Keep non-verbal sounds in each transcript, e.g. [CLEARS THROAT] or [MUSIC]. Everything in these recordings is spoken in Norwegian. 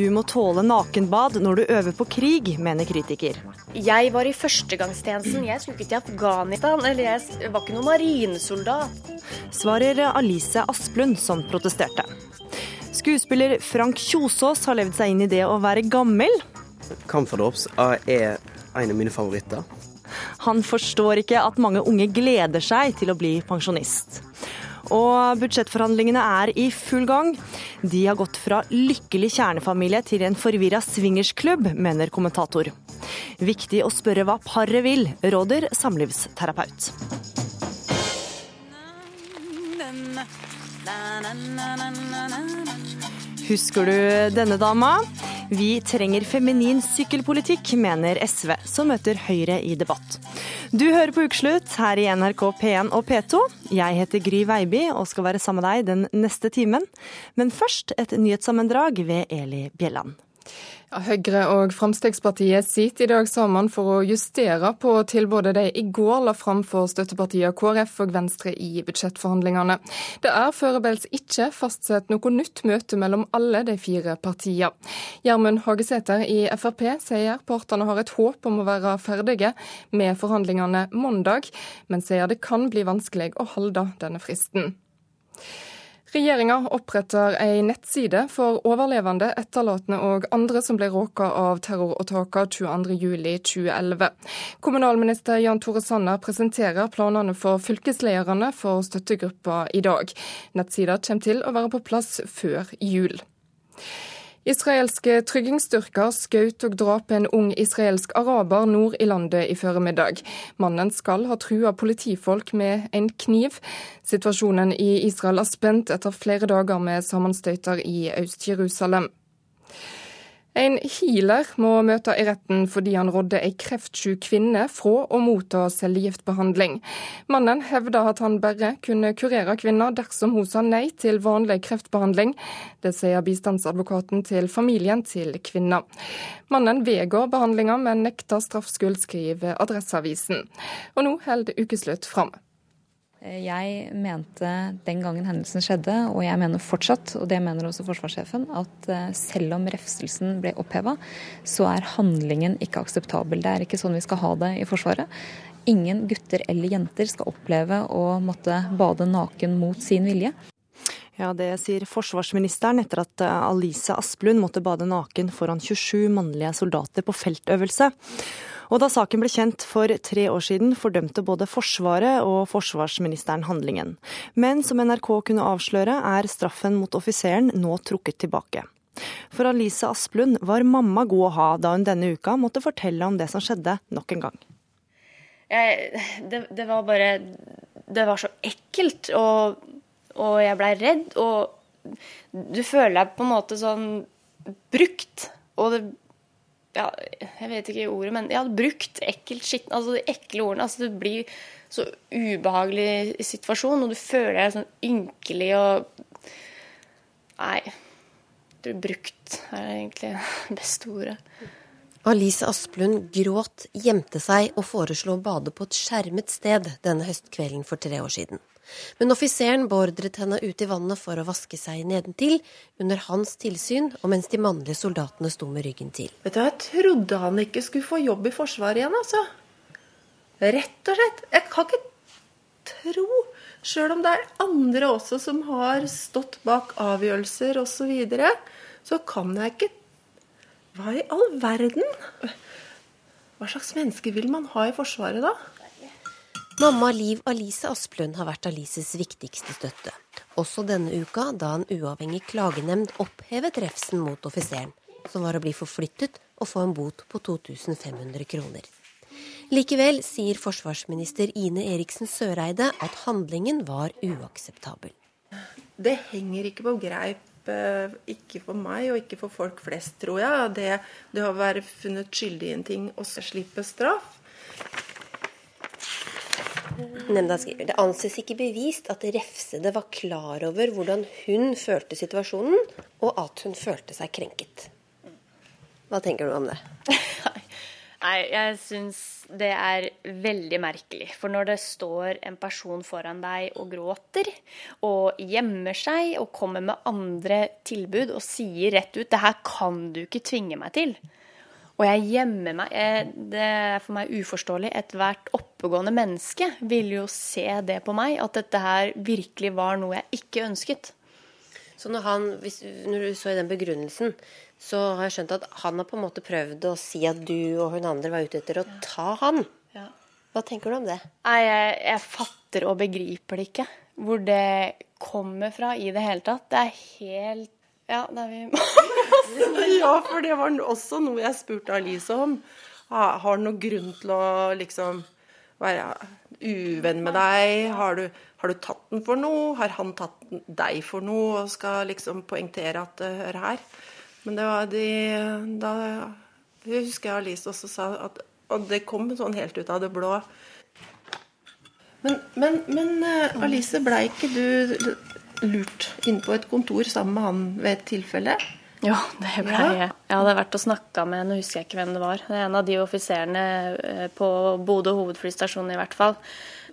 Du må tåle nakenbad når du øver på krig, mener kritiker. Jeg var i førstegangstjenesten. Jeg skulle ikke til Afghanistan. Eller jeg var ikke noen marinesoldat. Svarer Alice Asplund, som protesterte. Skuespiller Frank Kjosås har levd seg inn i det å være gammel. Camphordrops er en av mine favoritter. Han forstår ikke at mange unge gleder seg til å bli pensjonist. Og budsjettforhandlingene er i full gang. De har gått fra lykkelig kjernefamilie til en forvirra swingersklubb, mener kommentator. Viktig å spørre hva paret vil, råder samlivsterapeut. Husker du denne dama? Vi trenger feminin sykkelpolitikk, mener SV, som møter Høyre i debatt. Du hører på Ukeslutt her i NRK P1 og P2. Jeg heter Gry Veiby og skal være sammen med deg den neste timen. Men først et nyhetssammendrag ved Eli Bjelland. Høyre og Fremskrittspartiet sitter i dag sammen for å justere på tilbudet de i går la fram for støttepartiene KrF og Venstre i budsjettforhandlingene. Det er foreløpig ikke fastsett noe nytt møte mellom alle de fire partiene. Gjermund Hagesæter i Frp sier partene har et håp om å være ferdige med forhandlingene mandag, men sier det kan bli vanskelig å holde denne fristen. Regjeringa oppretter ei nettside for overlevende, etterlatne og andre som ble råka av terroråtakene 22.07.2011. Kommunalminister Jan Tore Sanner presenterer planene for fylkeslederne for støttegruppa i dag. Nettsida kommer til å være på plass før jul. Israelske tryggingsstyrker skjøt og drap en ung israelsk araber nord i landet i formiddag. Mannen skal ha trua politifolk med en kniv. Situasjonen i Israel er spent etter flere dager med sammenstøyter i Øst-Jerusalem. En healer må møte i retten fordi han rådde ei kreftsyk kvinne fra å motta cellegiftbehandling. Mannen hevda at han bare kunne kurere kvinna dersom hun sa nei til vanlig kreftbehandling. Det sier bistandsadvokaten til familien til kvinna. Mannen vedgår behandlinga, men nekter straffskyld, skriver Adresseavisen. Og nå holder ukeslutt fram. Eh, jeg mente den gangen hendelsen skjedde, og jeg mener fortsatt, og det mener også forsvarssjefen, at eh, selv om refselsen ble oppheva, så er handlingen ikke akseptabel. Det er ikke sånn vi skal ha det i Forsvaret. Ingen gutter eller jenter skal oppleve å måtte bade naken mot sin vilje. Ja, Det sier forsvarsministeren etter at eh, Alice Asplund måtte bade naken foran 27 mannlige soldater på feltøvelse. Og da saken ble kjent for tre år siden, fordømte både Forsvaret og forsvarsministeren handlingen. Men som NRK kunne avsløre, er straffen mot offiseren nå trukket tilbake. For Alice Asplund var mamma god å ha da hun denne uka måtte fortelle om det som skjedde nok en gang. Jeg, det, det, var bare Det var så ekkelt, og, og jeg blei redd. Og du føler deg på en måte sånn brukt. Og det ja, jeg vet ikke ordet, men jeg hadde brukt ekkelt skitten Altså de ekle ordene. Altså det blir så ubehagelig situasjon, og du føler deg sånn ynkelig og Nei. Du brukt er egentlig det beste ordet. Alice Asplund gråt, gjemte seg og foreslo å bade på et skjermet sted denne høstkvelden for tre år siden. Men offiseren beordret henne ut i vannet for å vaske seg nedentil, under hans tilsyn og mens de mannlige soldatene sto med ryggen til. Vet du, Jeg trodde han ikke skulle få jobb i Forsvaret igjen, altså. Rett og slett. Jeg kan ikke tro, sjøl om det er andre også som har stått bak avgjørelser osv., så, videre, så kan jeg ikke Hva i all verden? Hva slags menneske vil man ha i Forsvaret da? Mamma Liv Alice Asplund har vært Alices viktigste støtte. Også denne uka, da en uavhengig klagenemnd opphevet refsen mot offiseren, som var å bli forflyttet og få en bot på 2500 kroner. Likevel sier forsvarsminister Ine Eriksen Søreide at handlingen var uakseptabel. Det henger ikke på greip eh, ikke for meg og ikke for folk flest, tror jeg. Det, det å være funnet skyldig i en ting og slippe straff. Nemnda skriver det anses ikke bevist at refsede var klar over hvordan hun følte situasjonen, og at hun følte seg krenket. Hva tenker du om det? [LAUGHS] Nei, jeg syns det er veldig merkelig. For når det står en person foran deg og gråter, og gjemmer seg og kommer med andre tilbud og sier rett ut 'det her kan du ikke tvinge meg til', og jeg gjemmer meg Det er for meg uforståelig. Ethvert oppegående menneske vil jo se det på meg, at dette her virkelig var noe jeg ikke ønsket. Så når, han, hvis, når du så i den begrunnelsen, så har jeg skjønt at han har på en måte prøvd å si at du og hun andre var ute etter å ta han. Ja. Hva tenker du om det? Nei, jeg, jeg fatter og begriper det ikke. Hvor det kommer fra i det hele tatt. Det er helt Ja, det er vi [LAUGHS] [LAUGHS] Ja, for det var også noe jeg spurte Alice om. Har han noen grunn til å liksom være uvenn med deg? Har du, har du tatt den for noe? Har han tatt deg for noe og skal liksom poengtere at det hører her? Men det var de Da jeg husker jeg Alice også sa at Og det kom sånn helt ut av det blå. Men, men, men eh, Alice, blei ikke du lurt inn på et kontor sammen med han ved et tilfelle? Ja, det ble Ja. jeg. Hadde vært og snakka med Nå husker jeg ikke hvem det var. Det er en av de offiserene eh, på Bodø hovedflystasjon, i hvert fall.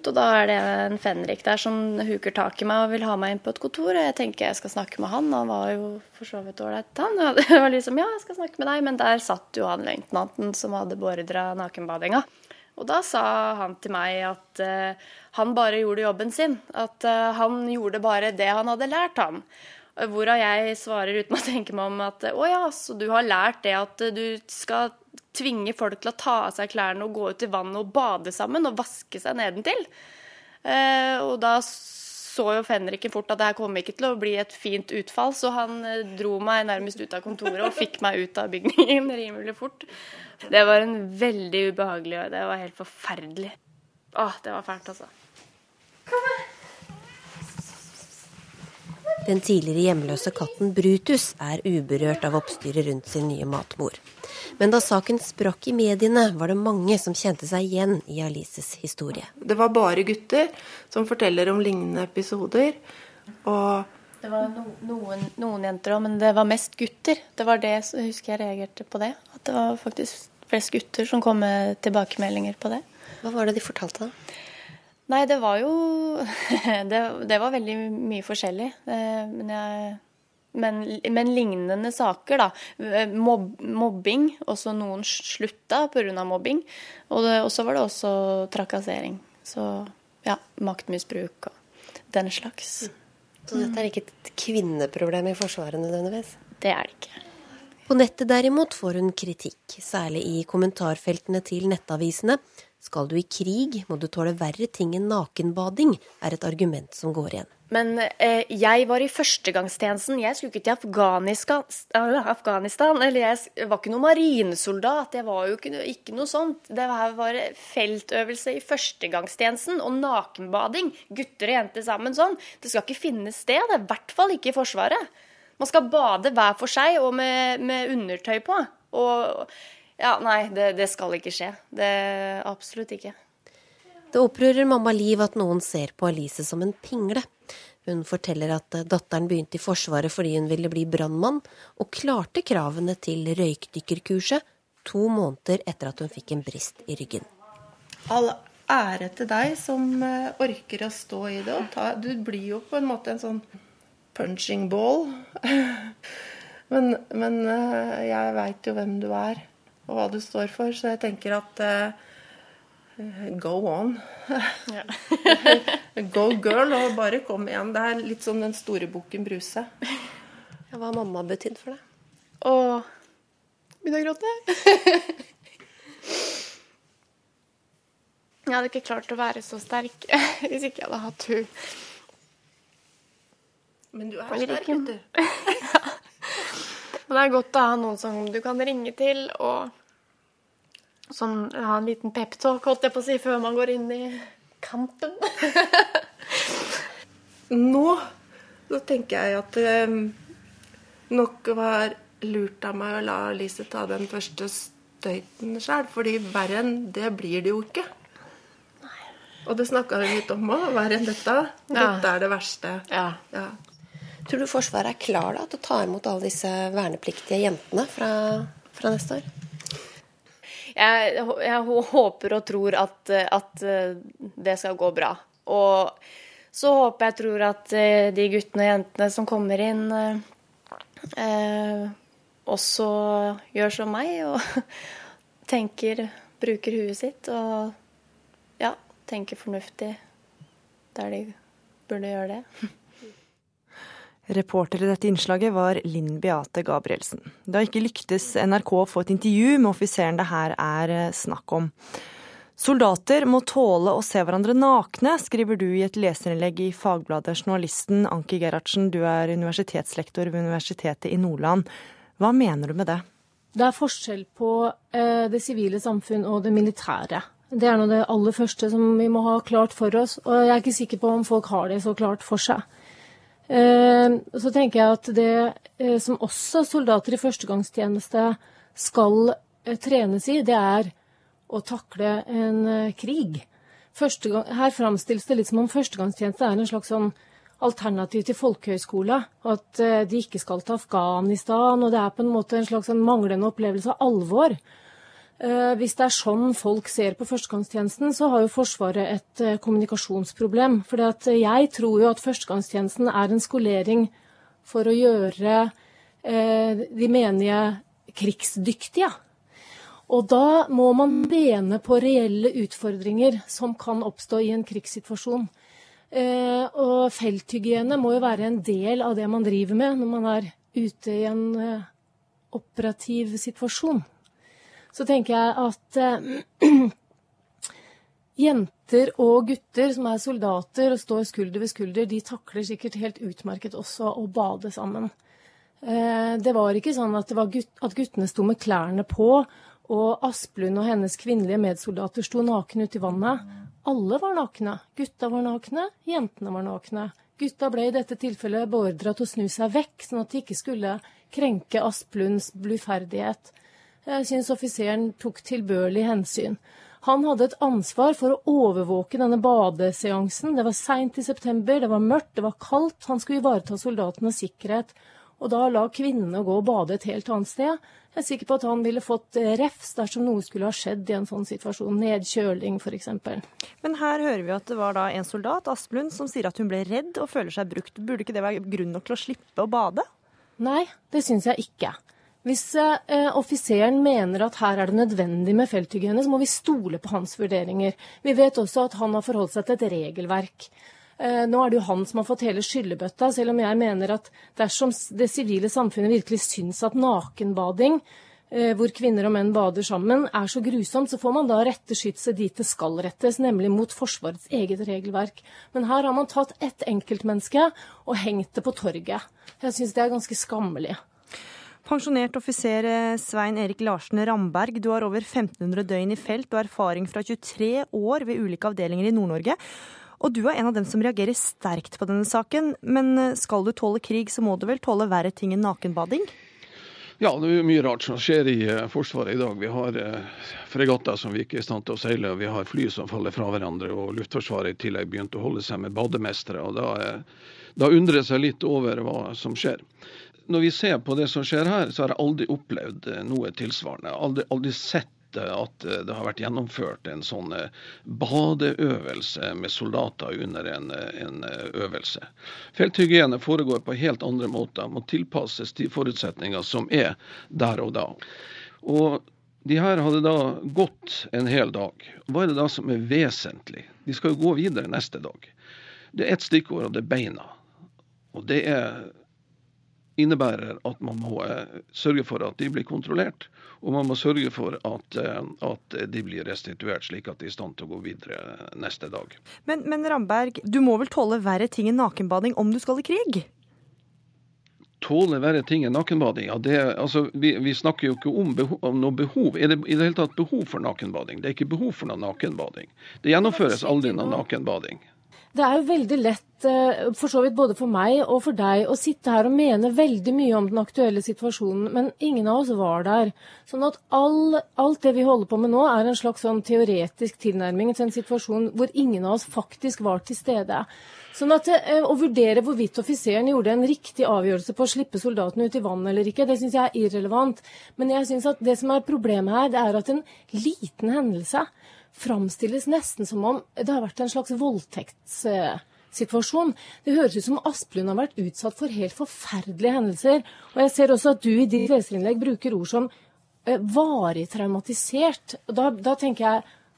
Og da er det en fenrik der som huker tak i meg og vil ha meg inn på et kontor. Og jeg tenker jeg skal snakke med han. Han var jo for så vidt ålreit, han. [LAUGHS] Det var liksom ja, jeg skal snakke med deg. Men der satt jo han løytnanten som hadde beordra nakenbadinga. Og da sa han til meg at uh, han bare gjorde jobben sin. At uh, han gjorde bare det han hadde lært, han. Hvorav jeg svarer uten å tenke meg om at å ja, så du har lært det at du skal tvinge folk til å ta av seg klærne og gå ut i vannet og bade sammen og vaske seg nedentil. Eh, og da så jo fenriken fort at det her kom ikke til å bli et fint utfall, så han eh, dro meg nærmest ut av kontoret og fikk meg ut av bygningen [LAUGHS] rimelig fort. Det var en veldig ubehagelig og det var helt forferdelig. Åh, det var fælt, altså. Den tidligere hjemløse katten Brutus er uberørt av oppstyret rundt sin nye matmor. Men da saken sprakk i mediene, var det mange som kjente seg igjen i Alices historie. Det var bare gutter som forteller om lignende episoder. Og Det var no, noen, noen jenter òg, men det var mest gutter. Det var det jeg husker jeg reagerte på det. At det var faktisk flest gutter som kom med tilbakemeldinger på det. Hva var det de fortalte da? Nei, det var jo [LAUGHS] Det, det var veldig mye forskjellig. Eh, Men, jeg, men, men lignende saker, da. Mob, mobbing. Også noen slutta pga. mobbing. Og så var det også trakassering. Så ja, maktmisbruk og den slags. Så dette er ikke et kvinneproblem i Forsvaret nødvendigvis? Det er det ikke. På nettet derimot får hun kritikk, særlig i kommentarfeltene til nettavisene. Skal du i krig, må du tåle verre ting enn nakenbading, er et argument som går igjen. Men eh, jeg var i førstegangstjenesten. Jeg skulle ikke til Afghanistan, Afghanistan. Eller jeg var ikke noen marinesoldat. Jeg var jo ikke, ikke noe sånt. Det var bare feltøvelse i førstegangstjenesten og nakenbading. Gutter og jenter sammen sånn. Det skal ikke finne sted. I hvert fall ikke i Forsvaret. Man skal bade hver for seg og med, med undertøy på. Og ja, nei, det, det skal ikke skje. Det Absolutt ikke. Det opprører mamma Liv at noen ser på Alice som en pingle. Hun forteller at eh, datteren begynte i Forsvaret fordi hun ville bli brannmann, og klarte kravene til røykdykkerkurset to måneder etter at hun fikk en brist i ryggen. all ære til deg som eh, orker å stå i det. Og ta, du blir jo på en måte en sånn punching ball. [LAUGHS] men men eh, jeg veit jo hvem du er, og hva du står for, så jeg tenker at eh, Go on. [LAUGHS] Go girl, og bare kom igjen. Det er litt som den store bukken Bruse. Ja, hva har mamma betydd for deg? Og begynner å gråte. Jeg hadde ikke klart å være så sterk [LAUGHS] hvis ikke jeg hadde hatt hun. Men du er sterk, vet du. [LAUGHS] Det er godt å ha noen som du kan ringe til, og som ha en liten peptalk, holdt jeg på å si, før man går inn i kampen. [LAUGHS] Nå så tenker jeg at det nok var lurt av meg å la Lise ta den første støyten sjøl, fordi verre enn det blir det jo ikke. Og det snakka vi litt om òg. Verre enn dette. Dette er det verste. Ja. Ja. Tror du Forsvaret er klar da, til å ta imot alle disse vernepliktige jentene fra, fra neste år? jeg, jeg, håper og tror at, at, det skal gå bra. Og så håper jeg tror at de guttene og jentene som kommer inn, eh, også gjør som meg og [LAUGHS] tenker Bruker huet sitt og ja, tenker fornuftig der de burde gjøre det. [LAUGHS] Reporter i dette innslaget var Linn Beate Gabrielsen. Det har ikke lyktes NRK å få et intervju med offiseren det her er eh, snakk om. Soldater må tåle å se hverandre nakne, skriver du i et leserinnlegg i Fagbladet Journalisten. Anki Gerhardsen, du er universitetslektor ved Universitetet i Nordland. Hva mener du med det? Det er forskjell på eh, det sivile samfunn og det militære. Det er nå det aller første som vi må ha klart for oss. Og jeg er ikke sikker på om folk har det så klart for seg. Eh, så tenker jeg at det eh, som også soldater i førstegangstjeneste skal eh, trenes i, det er å takle en krig. Gang, her framstilles det litt som om førstegangstjeneste er en slags sånn alternativ til folkehøyskole. At de ikke skal til Afghanistan. Og det er på en måte en slags sånn manglende opplevelse av alvor. Eh, hvis det er sånn folk ser på førstegangstjenesten, så har jo Forsvaret et eh, kommunikasjonsproblem. For jeg tror jo at førstegangstjenesten er en skolering for å gjøre eh, de menige krigsdyktige. Og da må man bene på reelle utfordringer som kan oppstå i en krigssituasjon. Og felthygiene må jo være en del av det man driver med når man er ute i en operativ situasjon så tenker jeg at eh, [CLEARS THROAT] jenter og gutter som er soldater og står skulder ved skulder, de takler sikkert helt utmerket også å bade sammen. Eh, det var ikke sånn at, gutt, at guttene sto med klærne på, og Asplund og hennes kvinnelige medsoldater sto nakne ute i vannet. Alle var nakne. Gutta var nakne, jentene var nakne. Gutta ble i dette tilfellet beordra til å snu seg vekk, sånn at de ikke skulle krenke Asplunds bluferdighet. Jeg syns offiseren tok tilbørlig hensyn. Han hadde et ansvar for å overvåke denne badeseansen. Det var seint i september, det var mørkt, det var kaldt. Han skulle ivareta soldatenes sikkerhet. Og da la kvinnene gå og bade et helt annet sted. Jeg er sikker på at han ville fått refs dersom noe skulle ha skjedd i en sånn situasjon. Nedkjøling, f.eks. Men her hører vi at det var da en soldat, Asplund, som sier at hun ble redd og føler seg brukt. Burde ikke det være grunn nok til å slippe å bade? Nei, det syns jeg ikke. Hvis eh, offiseren mener at her er det nødvendig med felthygiene, så må vi stole på hans vurderinger. Vi vet også at han har forholdt seg til et regelverk. Eh, nå er det jo han som har fått hele skyllebøtta, selv om jeg mener at dersom det sivile samfunnet virkelig syns at nakenbading, eh, hvor kvinner og menn bader sammen, er så grusomt, så får man da rette skytset dit det skal rettes, nemlig mot Forsvarets eget regelverk. Men her har man tatt ett enkeltmenneske og hengt det på torget. Jeg syns det er ganske skammelig. Pensjonert offiser eh, Svein Erik Larsen Ramberg, du har over 1500 døgn i felt og erfaring fra 23 år ved ulike avdelinger i Nord-Norge. Og du er en av dem som reagerer sterkt på denne saken. Men eh, skal du tåle krig, så må du vel tåle verre ting enn nakenbading? Ja, det er mye rart som skjer i eh, Forsvaret i dag. Vi har fregatter som vi ikke er i stand til å seile, og vi har fly som faller fra hverandre. Og Luftforsvaret i tillegg begynte å holde seg med bademestere. og da, da undrer jeg seg litt over hva som skjer når vi ser på det som skjer her, så har jeg aldri opplevd eh, noe tilsvarende. Aldri, aldri sett eh, at eh, det har vært gjennomført en sånn badeøvelse med soldater under en, en øvelse. Felthygiene foregår på helt andre måter, må tilpasses de forutsetninger som er der og da. Og de her hadde da gått en hel dag. Hva er det da som er vesentlig? De skal jo gå videre neste dag. Det er ett stikkord, og det er beina. Og det er innebærer at man må eh, sørge for at de blir kontrollert, og man må sørge for at, eh, at, de blir restituert, slik at de er i stand til å gå videre neste dag. Men, men Ramberg, du må vel tåle verre ting enn nakenbading om du skal i krig? Tåle verre ting enn nakenbading? Ja, det, altså, vi, vi, snakker jo ikke om, behov, om noe behov. Er det i det hele tatt behov for nakenbading? Det er ikke behov for noe nakenbading. Det gjennomføres aldri noe nakenbading. Det er jo veldig lett eh, for så vidt både for meg og for deg å sitte her og mene veldig mye om den aktuelle situasjonen, men ingen av oss var der. Sånn at all, alt det vi holder på med nå, er en slags sånn teoretisk tilnærming til en situasjon hvor ingen av oss faktisk var til stede. Sånn at eh, Å vurdere hvorvidt offiseren gjorde en riktig avgjørelse på å slippe soldatene ut i vannet eller ikke, det syns jeg er irrelevant. Men jeg synes at det som er problemet her, det er at en liten hendelse framstilles nesten som om det har vært en slags voldtektssituasjon. Det høres ut som Asplund har vært utsatt for helt forferdelige hendelser. Og jeg ser også at du i ditt leserinnlegg bruker ord som eh, varig traumatisert. Da, da tenker jeg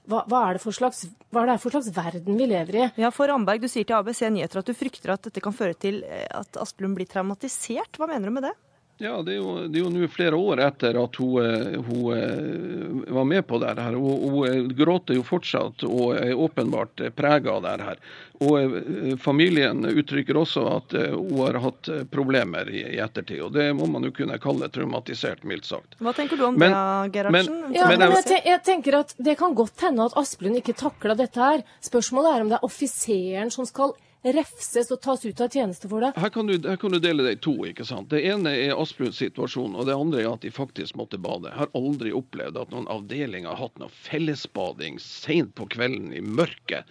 hva, hva, er slags, hva, er det for slags verden vi lever i? Ja, for Ramberg, Du sier til ABC Nyheter at du frykter at dette kan føre til eh, at Asplund blir traumatisert. Hva mener du med det? Ja, det er jo, det er jo nå flere år etter at hun, eh, hun eh, var med på det her. Hun, hun, eh, gråter jo fortsatt og er åpenbart prega av det her. Og Familien uttrykker også at hun har hatt problemer i, i ettertid. og Det må man jo kunne kalle traumatisert, mildt sagt. Hva tenker du om men, det, Gerhardsen? Ja, men jeg, jeg, tenker at Det kan godt hende at Asplund ikke takla dette her. Spørsmålet er om det er offiseren som skal refses og tas ut av tjeneste for det? Her kan du, her kan du dele det i to. ikke sant? Det ene er Asplunds situasjon, og det andre er at de faktisk måtte bade. Jeg har aldri opplevd at noen avdeling har hatt noe fellesbading seint på kvelden i mørket.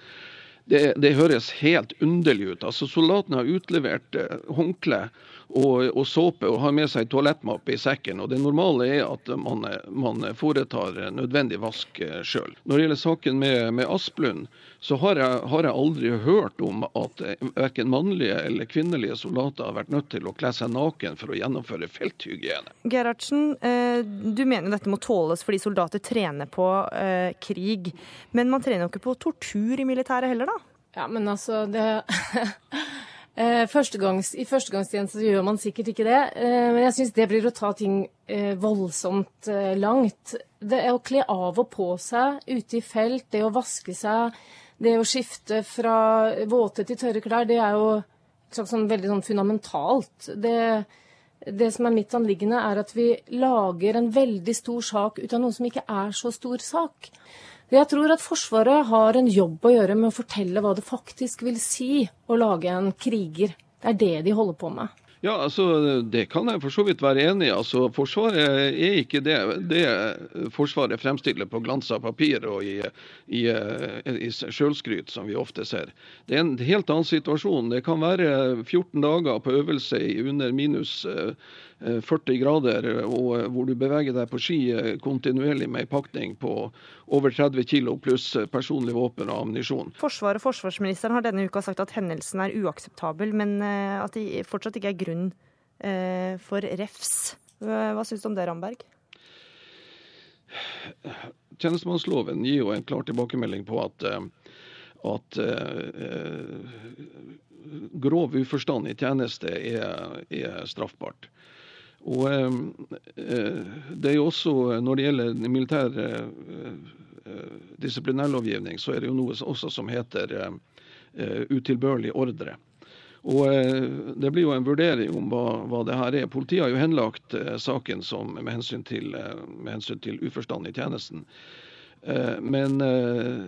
Det, det, høres helt underlig ut. Altså, Soldatene har utlevert eh, håndkle og, og, såpe og har med seg toalettmappe i sekken. og Det normale er at man, man foretar nødvendig vask eh, sjøl. Når det gjelder saken med, med Asplund, så har jeg, har jeg, aldri hørt om at eh, verken mannlige eller kvinnelige soldater har vært nødt til å kle seg naken for å gjennomføre felthygiene. Gerhardsen, eh, du mener dette må tåles fordi soldater trener på krig. Men man trener jo ikke på tortur i militæret heller, da? Ja, men altså det [LAUGHS] førstegangs, I førstegangstjeneste gjør man sikkert ikke det, eh, men jeg syns det blir å ta ting eh, voldsomt langt. Det er å kle av og på seg ute i felt, det å vaske seg, det å skifte fra våte til tørre klær, det er jo sånn veldig sånn fundamentalt. Det, det som er mitt anliggende, er at vi lager en veldig stor sak ut av noe som ikke er så stor sak. Jeg tror at Forsvaret har en jobb å gjøre med å fortelle hva det faktisk vil si å lage en kriger. Det er det de holder på med. Ja, altså Det kan jeg for så vidt være enig i. Altså, Forsvaret er ikke det, det Forsvaret fremstiller på glansa papir og i, i, i sjølskryt, som vi ofte ser. Det er en helt annen situasjon. Det kan være 14 dager på øvelse under minus 40 eh, grader, og eh, hvor du beveger deg på ski eh, kontinuerlig med en pakning på over 30 kg pluss personlig våpen og ammunisjon. Forsvaret og forsvarsministeren har denne uka sagt at hendelsen er uakseptabel, men at det fortsatt ikke er grunn for refs. Hva syns du om det, Ramberg? Tjenestemannsloven gir jo en klar tilbakemelding på at, at grov uforstand i tjeneste er, er straffbart. Og eh, eh, det er jo også, Når det gjelder militær eh, disiplinærlovgivning, så er det jo noe også som heter utilbørlig ordre. Og Det blir jo en vurdering om hva, hva det her er. Politiet har jo henlagt saken som, med, hensyn til, med hensyn til uforstand i tjenesten. Eh, men, eh,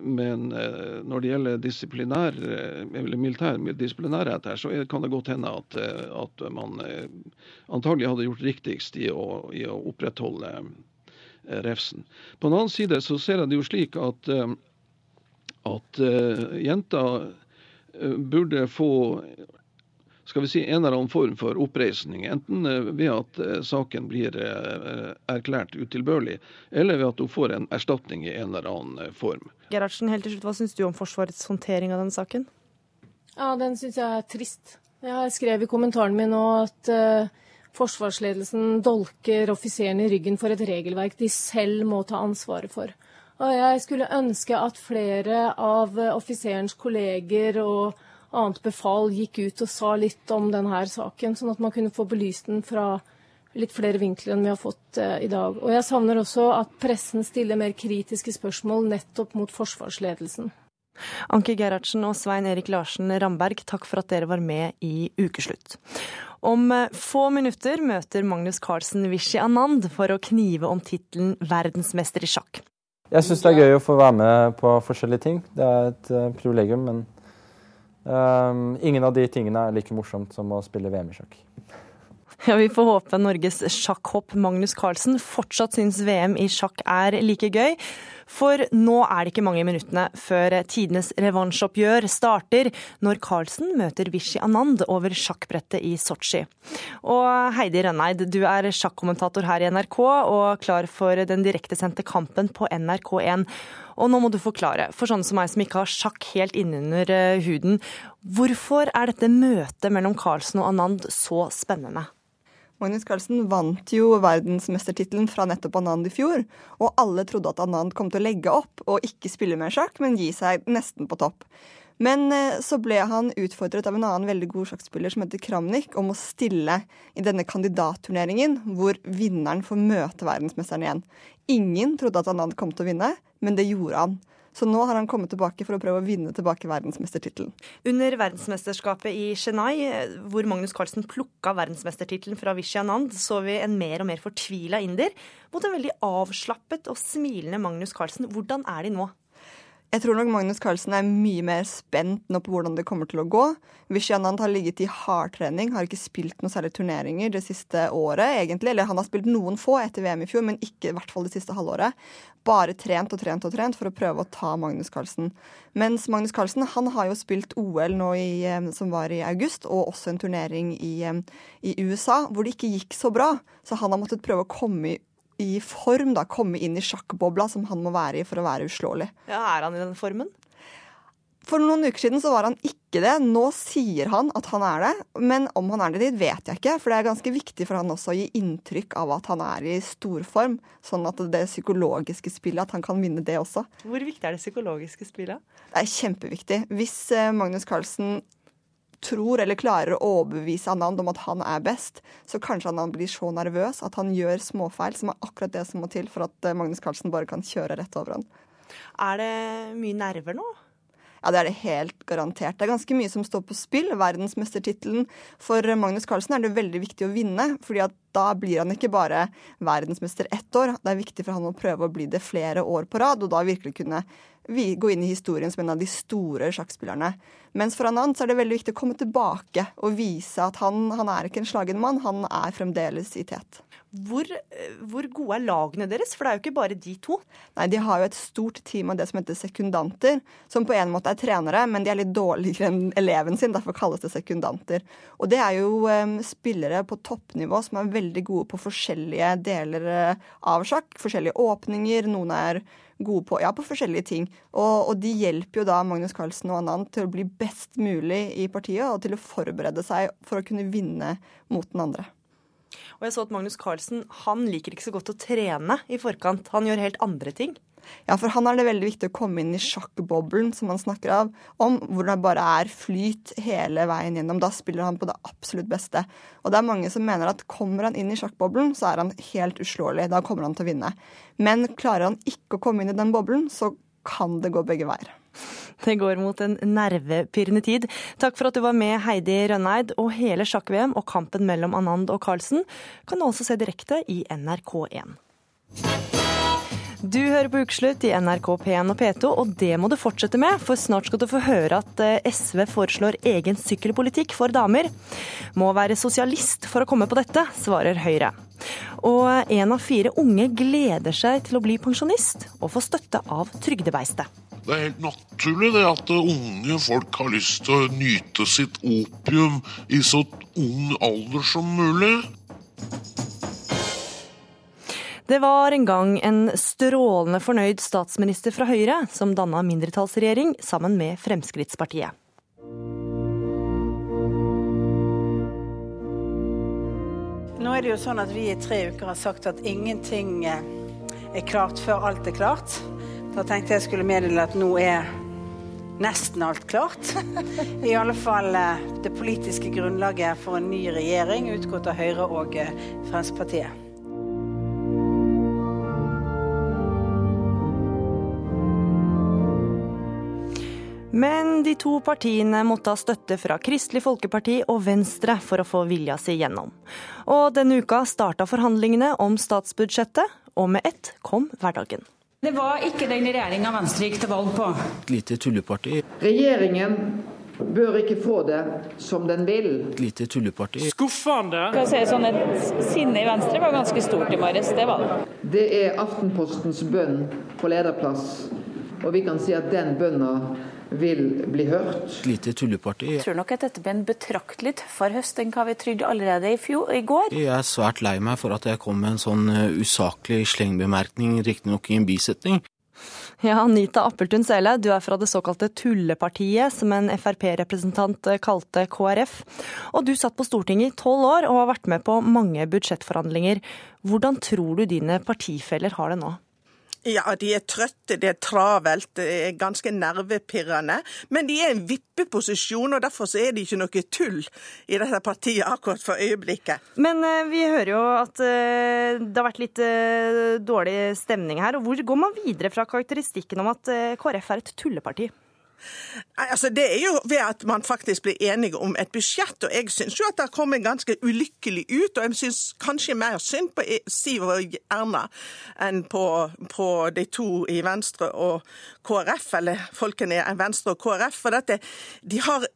men, eh, når det gjelder disiplinær, eller militær disiplinærhet her, så kan det godt hende at, at man antagelig hadde gjort riktigst i å, i å, opprettholde refsen. På den annen side så ser jeg det jo slik at, at jenter burde få skal vi si, en eller annen form for oppreisning. Enten eh, ved at eh, saken blir eh, erklært utilbørlig, eller ved at hun får en erstatning i en eller annen form. Gerhardsen, helt til slutt, Hva syns du om Forsvarets håndtering av denne saken? Ja, Den syns jeg er trist. Jeg har skrevet i kommentaren min nå at forsvarsledelsen dolker offiserene i ryggen for et regelverk de selv må ta ansvaret for. Og jeg skulle ønske at flere av offiserens kolleger og annet befal gikk ut og sa litt om denne saken, sånn at man kunne få belyst den fra litt flere vinkler enn vi har fått eh, i dag. Og jeg savner også at pressen stiller mer kritiske spørsmål nettopp mot forsvarsledelsen. Anke Gerhardsen og Svein Erik Larsen Ramberg, takk for at dere var med i Ukeslutt. Om eh, få minutter møter Magnus Carlsen Vishy Anand for å knive om tittelen verdensmester i sjakk. Jeg syns det er gøy å få være med på forskjellige ting. Det er et uh, privilegium, men Um, ingen av de tingene er like morsomt som å spille VM i sjakk. [LAUGHS] Ja, Vi får håpe Norges sjakkhopp Magnus Carlsen fortsatt syns VM i sjakk er like gøy. For nå er det ikke mange minuttene før tidenes revansjoppgjør starter, når Carlsen møter Vishy Anand over sjakkbrettet i Sotsji. Og Heidi Rønneid, du er sjakkommentator her i NRK og klar for den direktesendte kampen på NRK1. Og nå må du forklare, for sånne som meg som ikke har sjakk helt innunder eh, huden, hvorfor er dette møtet mellom Carlsen og Anand så spennende? Magnus Carlsen vant jo verdensmestertittelen fra nettopp Anand i fjor, og alle trodde at Anand kom til å legge opp og ikke spille mer sjakk, men gi seg nesten på topp. Men eh, så ble han utfordret av en annen veldig god sjakkspiller som heter Kramnik, om å stille i denne kandidatturneringen hvor vinneren får møte verdensmesteren igjen. Ingen trodde at Anand kom til å vinne, men det gjorde han. Så nå har han kommet tilbake for å prøve å vinne tilbake verdensmestertittelen. Under verdensmesterskapet i Chennai, hvor Magnus Carlsen plukka verdensmestertittelen fra Vishy Anand, så vi en mer og mer fortvila inder mot en veldig avslappet og smilende Magnus Carlsen. Hvordan er de nå? Jeg tror nok Magnus Carlsen er mye mer spent nå på hvordan det kommer til å gå. Vishanand har ligget i hardtrening, har ikke spilt noen særlig turneringer det siste året, egentlig. Eller han har spilt noen få etter VM i fjor, men ikke i hvert fall det siste halvåret. Bare trent og trent og trent for å prøve å ta Magnus Carlsen. Mens Magnus Carlsen han har jo spilt OL nå i, eh, som var i august, og også en turnering i, eh, i USA hvor det ikke gikk så bra. Så han har måttet prøve å komme i i form, da, komme inn i sjakkbobla som han må være i for å være uslåelig. Ja, Er han i den formen? For noen uker siden så var han ikke det. Nå sier han at han er det. Men om han er det dit, vet jeg ikke. For det er ganske viktig for han også å gi inntrykk av at han er i storform. Sånn at det psykologiske spillet, at han kan vinne det også. Hvor viktig er det psykologiske spillet? Det er kjempeviktig. Hvis eh, Magnus Carlsen tror eller klarer å overbevise Anand om at han er best, så kanskje Anand blir så nervøs at han gjør småfeil, som er akkurat det som må til for at eh, Magnus Carlsen bare kan kjøre rett over han. Er det mye nerver nå? Ja, det er det helt garantert. Det er ganske mye som står på spill. Verdensmestertittelen for Magnus Carlsen er det veldig viktig å vinne. fordi da blir han ikke bare verdensmester ett år. Det er viktig for han å prøve å bli det flere år på rad, og da virkelig kunne vi gå inn i historien som en av de store sjakkspillerne. Mens for Anand er det veldig viktig å komme tilbake og vise at han, han er ikke en slagen mann, han er fremdeles i tet. Hvor, hvor, gode er lagene deres? For det er jo ikke bare de to. Nei, De har jo et stort team av det som heter sekundanter, som på en måte er trenere, men de er litt dårligere enn eleven sin, derfor kalles det sekundanter. Og det er jo um, spillere på toppnivå som er veldig gode på forskjellige deler eh, av sjakk. Forskjellige åpninger. Noen er gode på, ja, på forskjellige ting. Og, og, de hjelper jo da Magnus Carlsen og Anand til å bli best mulig i partiet, og til å forberede seg for å kunne vinne mot den andre. Og jeg så at Magnus Carlsen han liker ikke så godt å trene i forkant. Han gjør helt andre ting. Ja, for han er det veldig viktig å komme inn i sjakkboblen som han snakker av, om, hvor det bare er flyt hele veien gjennom. Da spiller han på det absolutt beste. Og det er mange som mener at kommer han inn i sjakkboblen, så er han helt uslåelig. Da kommer han til å vinne. Men klarer han ikke å komme inn i den boblen, så kan det gå begge veier. Det går mot en nervepirrende tid. Takk for at du var med, Heidi Rønneid. Og hele sjakk-VM og kampen mellom Anand og Carlsen kan du også se direkte i NRK1. Du hører på Ukeslutt i NRK P1 og P2, og det må du fortsette med, for snart skal du få høre at eh, SV foreslår egen sykkelpolitikk for damer. Må være sosialist for å komme på dette, svarer Høyre. Og en av fire unge gleder seg til å bli pensjonist og få støtte av trygdebeistet. Det er helt naturlig det at unge folk har lyst til å nyte sitt opium i så ung alder som mulig. Det var en gang en strålende fornøyd statsminister fra Høyre som danna mindretallsregjering sammen med Fremskrittspartiet. Nå er det jo sånn at vi i tre uker har sagt at ingenting eh, er klart før alt er klart. Da tenkte jeg skulle meddele at nå er nesten alt klart. I alle fall eh, det politiske grunnlaget for en ny regjering utgått av Høyre og eh, Fremskrittspartiet. Men de to partiene måtte ha støtte fra Kristelig Folkeparti og Venstre for å få vilja si gjennom. Og denne uka starta forhandlingene om statsbudsjettet, og med ett kom hverdagen. Det var ikke den regjeringa Venstre gikk til valg på. Et lite tulleparti. Regjeringen bør ikke få det som den vil. Et lite tulleparti. Skuffende. Skal si sånn et Sinne i Venstre var ganske stort i morges, det var det. Det er Aftenpostens bønn på lederplass, og vi kan si at den bønna vil bli hørt. Et lite tulleparti. Jeg tror nok at dette blir en betraktelig tøffere høst enn hva vi trodde allerede i, fjor, i går. Jeg er svært lei meg for at jeg kom med en sånn eh, usaklig slengbemerkning, riktignok i en bisetning. Ja, Anita Appeltun Sele, du er fra det såkalte Tullepartiet, som en Frp-representant eh, kalte KrF. Og du satt på Stortinget i tolv år og har vært med på mange budsjettforhandlinger. Hvordan tror du dine partifeller har det nå? Ja, de er trøtte, det er travelt, det er ganske nervepirrende. Men de er i en vippeposisjon, og derfor er det ikke noe tull i dette partiet akkurat for øyeblikket. Men eh, vi hører jo at eh, det har vært litt eh, dårlig stemning her. og Hvor går man videre fra karakteristikken om at eh, KrF er et tulleparti? Altså, det er jo ved at man faktisk blir enige om et budsjett. Og jeg syns jo at det har kommet ganske ulykkelig ut. Og jeg syns kanskje mer synd på E- Siv og Erna enn på, på de to i Venstre og KrF, eller folkene i Venstre og KrF. For dette, de, har,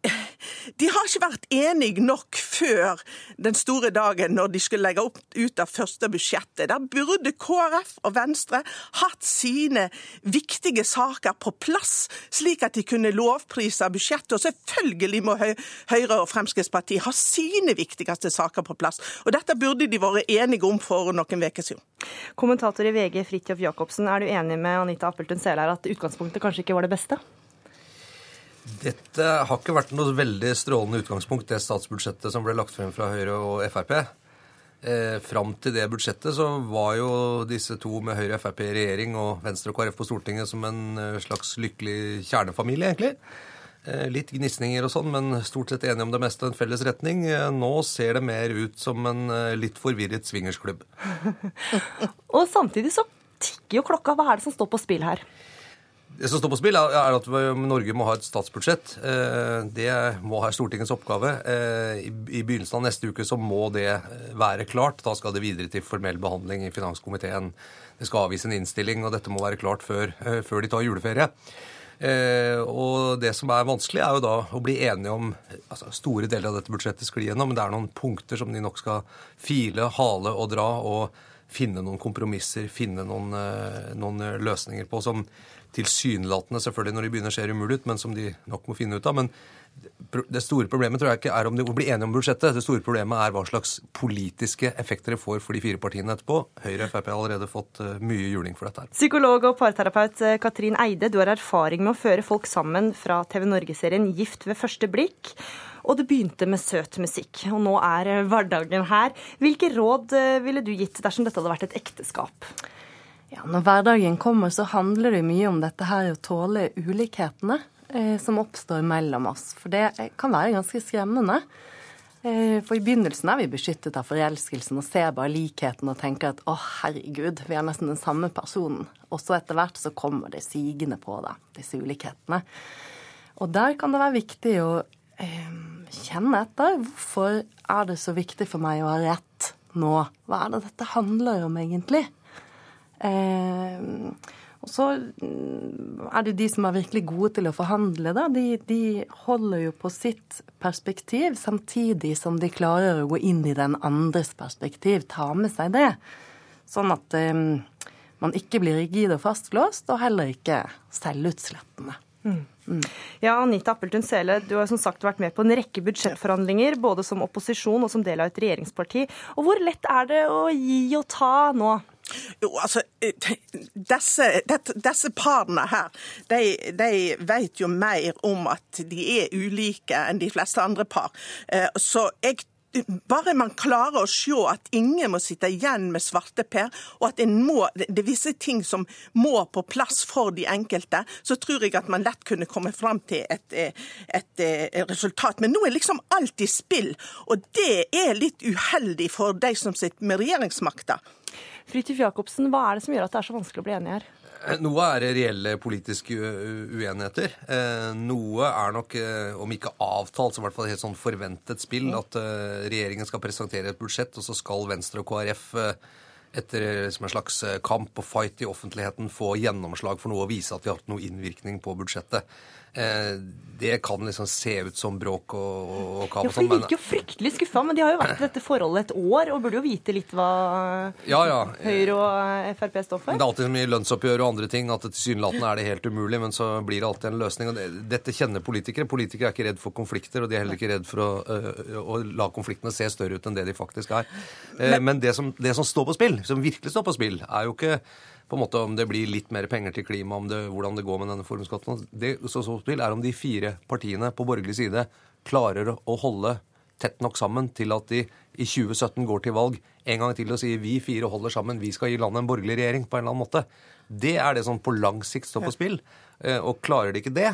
de har ikke vært enige nok før den store dagen når de skulle legge opp ut av første budsjettet. Der burde KrF og Venstre hatt sine viktige saker på plass, slik at de kunne lovprise budsjettet. Og selvfølgelig må Høyre og Fremskrittspartiet ha sine viktigste saker på plass. Og dette burde de vært enige om for noen uker siden. Kommentator i VG Fridtjof Jacobsen, er du enig med Anita Appeltun Selær at utgangspunktet kanskje ikke var det beste? Dette har ikke vært noe veldig strålende utgangspunkt, det statsbudsjettet som ble lagt frem fra Høyre og Frp. Eh, fram til det budsjettet så var jo disse to med Høyre og Frp i regjering og Venstre og KrF på Stortinget som en eh, slags lykkelig kjernefamilie, egentlig. Eh, litt gnisninger og sånn, men stort sett enige om det meste, en felles retning. Eh, nå ser det mer ut som en eh, litt forvirret swingersklubb. [LAUGHS] [LAUGHS] Og samtidig så tikker jo klokka. Hva er det som står på spill her? Det som står på spill, er at Norge må ha et statsbudsjett. Eh, Det må ha Stortingets oppgave. Eh, I begynnelsen av neste uke så må det eh, være klart. Da skal det videre til formell behandling i finanskomiteen. Det skal avgis en innstilling, og dette må være klart før, før de tar juleferie. Og det som er vanskelig, er jo da å bli enige om altså Store deler av dette budsjettet sklir gjennom, men det er noen punkter som de nok skal file, hale og dra, og finne noen kompromisser, finne noen, noen løsninger på, som tilsynelatende selvfølgelig når de begynner ser umulig ut, men som de nok må finne ut av. Men det store problemet tror jeg ikke er om de blir enige om budsjettet. Det store problemet er hva slags politiske effekter det får for de fire partiene etterpå. Høyre og Frp har allerede fått eh, mye juling for dette her. Psykolog og parterapeut eh, Katrin Eide, du har erfaring med å føre folk sammen fra TV Norge-serien Gift ved første blikk. Og det begynte med søt musikk, og nå er eh, hverdagen her. Hvilke råd ville du gitt dersom dette hadde vært et ekteskap? Ja, Når hverdagen kommer, så handler det mye om dette her å tåle ulikhetene eh, som oppstår mellom oss. For det eh, kan være ganske skremmende. Eh, for i begynnelsen er vi beskyttet av forelskelsen og ser bare likheten og tenker at å, herregud, vi er nesten den samme personen. Og så etter hvert så kommer det sigende på deg, disse ulikhetene. Og der kan det være viktig å eh, kjenne etter. Hvorfor er det så viktig for meg å ha rett nå? Hva er det dette handler om egentlig? Eh, og så mm, er det de som er virkelig gode til å forhandle, da. De, de holder jo på sitt perspektiv, samtidig som de klarer å gå inn i den andres perspektiv, ta med seg det. Sånn at eh, man ikke blir rigid og fastlåst, og heller ikke selvutslettende. Mm. Ja, Anita Appeltun Sele, du har som sagt vært med på en rekke budsjettforhandlinger, både som opposisjon og som del av et regjeringsparti. Og hvor lett er det å gi og ta nå? Jo, altså, disse, dette, disse parene her, de, de vet jo mer om at de er ulike enn de fleste andre par. Eh, Så jeg bare man klarer å se at ingen må sitte igjen med svarteper, og at må, det er visse ting som må på plass for de enkelte, så tror jeg at man lett kunne komme fram til et, et, et resultat. Men nå er liksom alt i spill, og det er litt uheldig for de som sitter med regjeringsmakta. Fridtjof Jacobsen, hva er det som gjør at det er så vanskelig å bli enig her? Noe er reelle politiske uenigheter. Eh, Noe er nok, eh, om ikke avtalt, så i hvert fall helt sånn forventet spill. At eh, regjeringen skal presentere et budsjett, og så skal Venstre og KrF eh, etter liksom en slags eh, kamp og fight i offentligheten få gjennomslag for noe og vise at de har hatt noe innvirkning på budsjettet. Eh, det kan liksom se ut som bråk og, og kaos. Ja, for De virker jo fryktelig skuffa, men de har jo vært i dette forholdet et år og burde jo vite litt hva ja, ja. Høyre og Frp står for. Det er alltid så mye lønnsoppgjør og andre ting at tilsynelatende er det helt umulig, men så blir det alltid en løsning. og Dette kjenner politikere. Politikere er ikke redd for konflikter, og de er heller ikke redd for å, å la konfliktene se større ut enn det de faktisk er. Men, men det, som, det som står på spill, som virkelig står på spill, er jo ikke på en måte om det blir litt mer penger til klima, om det, hvordan det går med denne formuesskatten. Det som står på spill, er om de fire partiene på borgerlig side klarer å holde tett nok sammen til at de i 2017 går til valg en gang til og sier vi fire holder sammen, vi skal gi landet en borgerlig regjering på en eller annen måte. Det er det som på lang sikt står på spill. Og klarer de ikke det,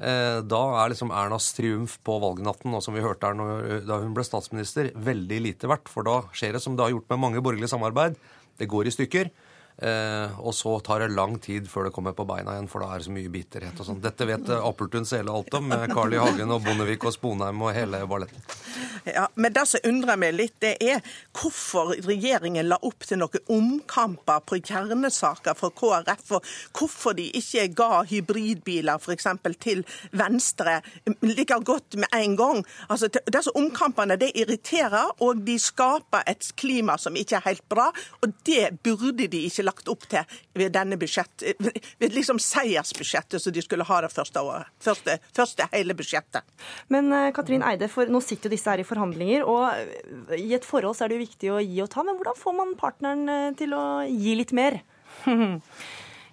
da er liksom Ernas triumf på valgnatten, og som vi hørte her da hun ble statsminister, veldig lite verdt. For da skjer det som det har gjort med mange borgerlige samarbeid. Det går i stykker. Eh, og så tar det lang tid før det kommer på beina igjen, for da er det så mye bitterhet og sånn. Dette vet Appeltun Sele alt om, med Carl I. Hagen og Bondevik og Sponheim og hele balletten. Ja, men det som undrer meg litt, det er hvorfor regjeringen la opp til noen omkamper på kjernesaker for KrF, og hvorfor de ikke ga hybridbiler f.eks. til Venstre like godt med en gang. Altså, Disse omkampene det irriterer, og de skaper et klima som ikke er helt bra, og det burde de ikke lagt opp til ved denne budsjett, ved liksom seiersbudsjettet som de skulle ha det første året. Første, første hele budsjettet. Men Katrin Eide, for nå sitter jo disse her i forhandlinger, og i et forhold så er det jo viktig å gi og ta. Men hvordan får man partneren til å gi litt mer? [LAUGHS]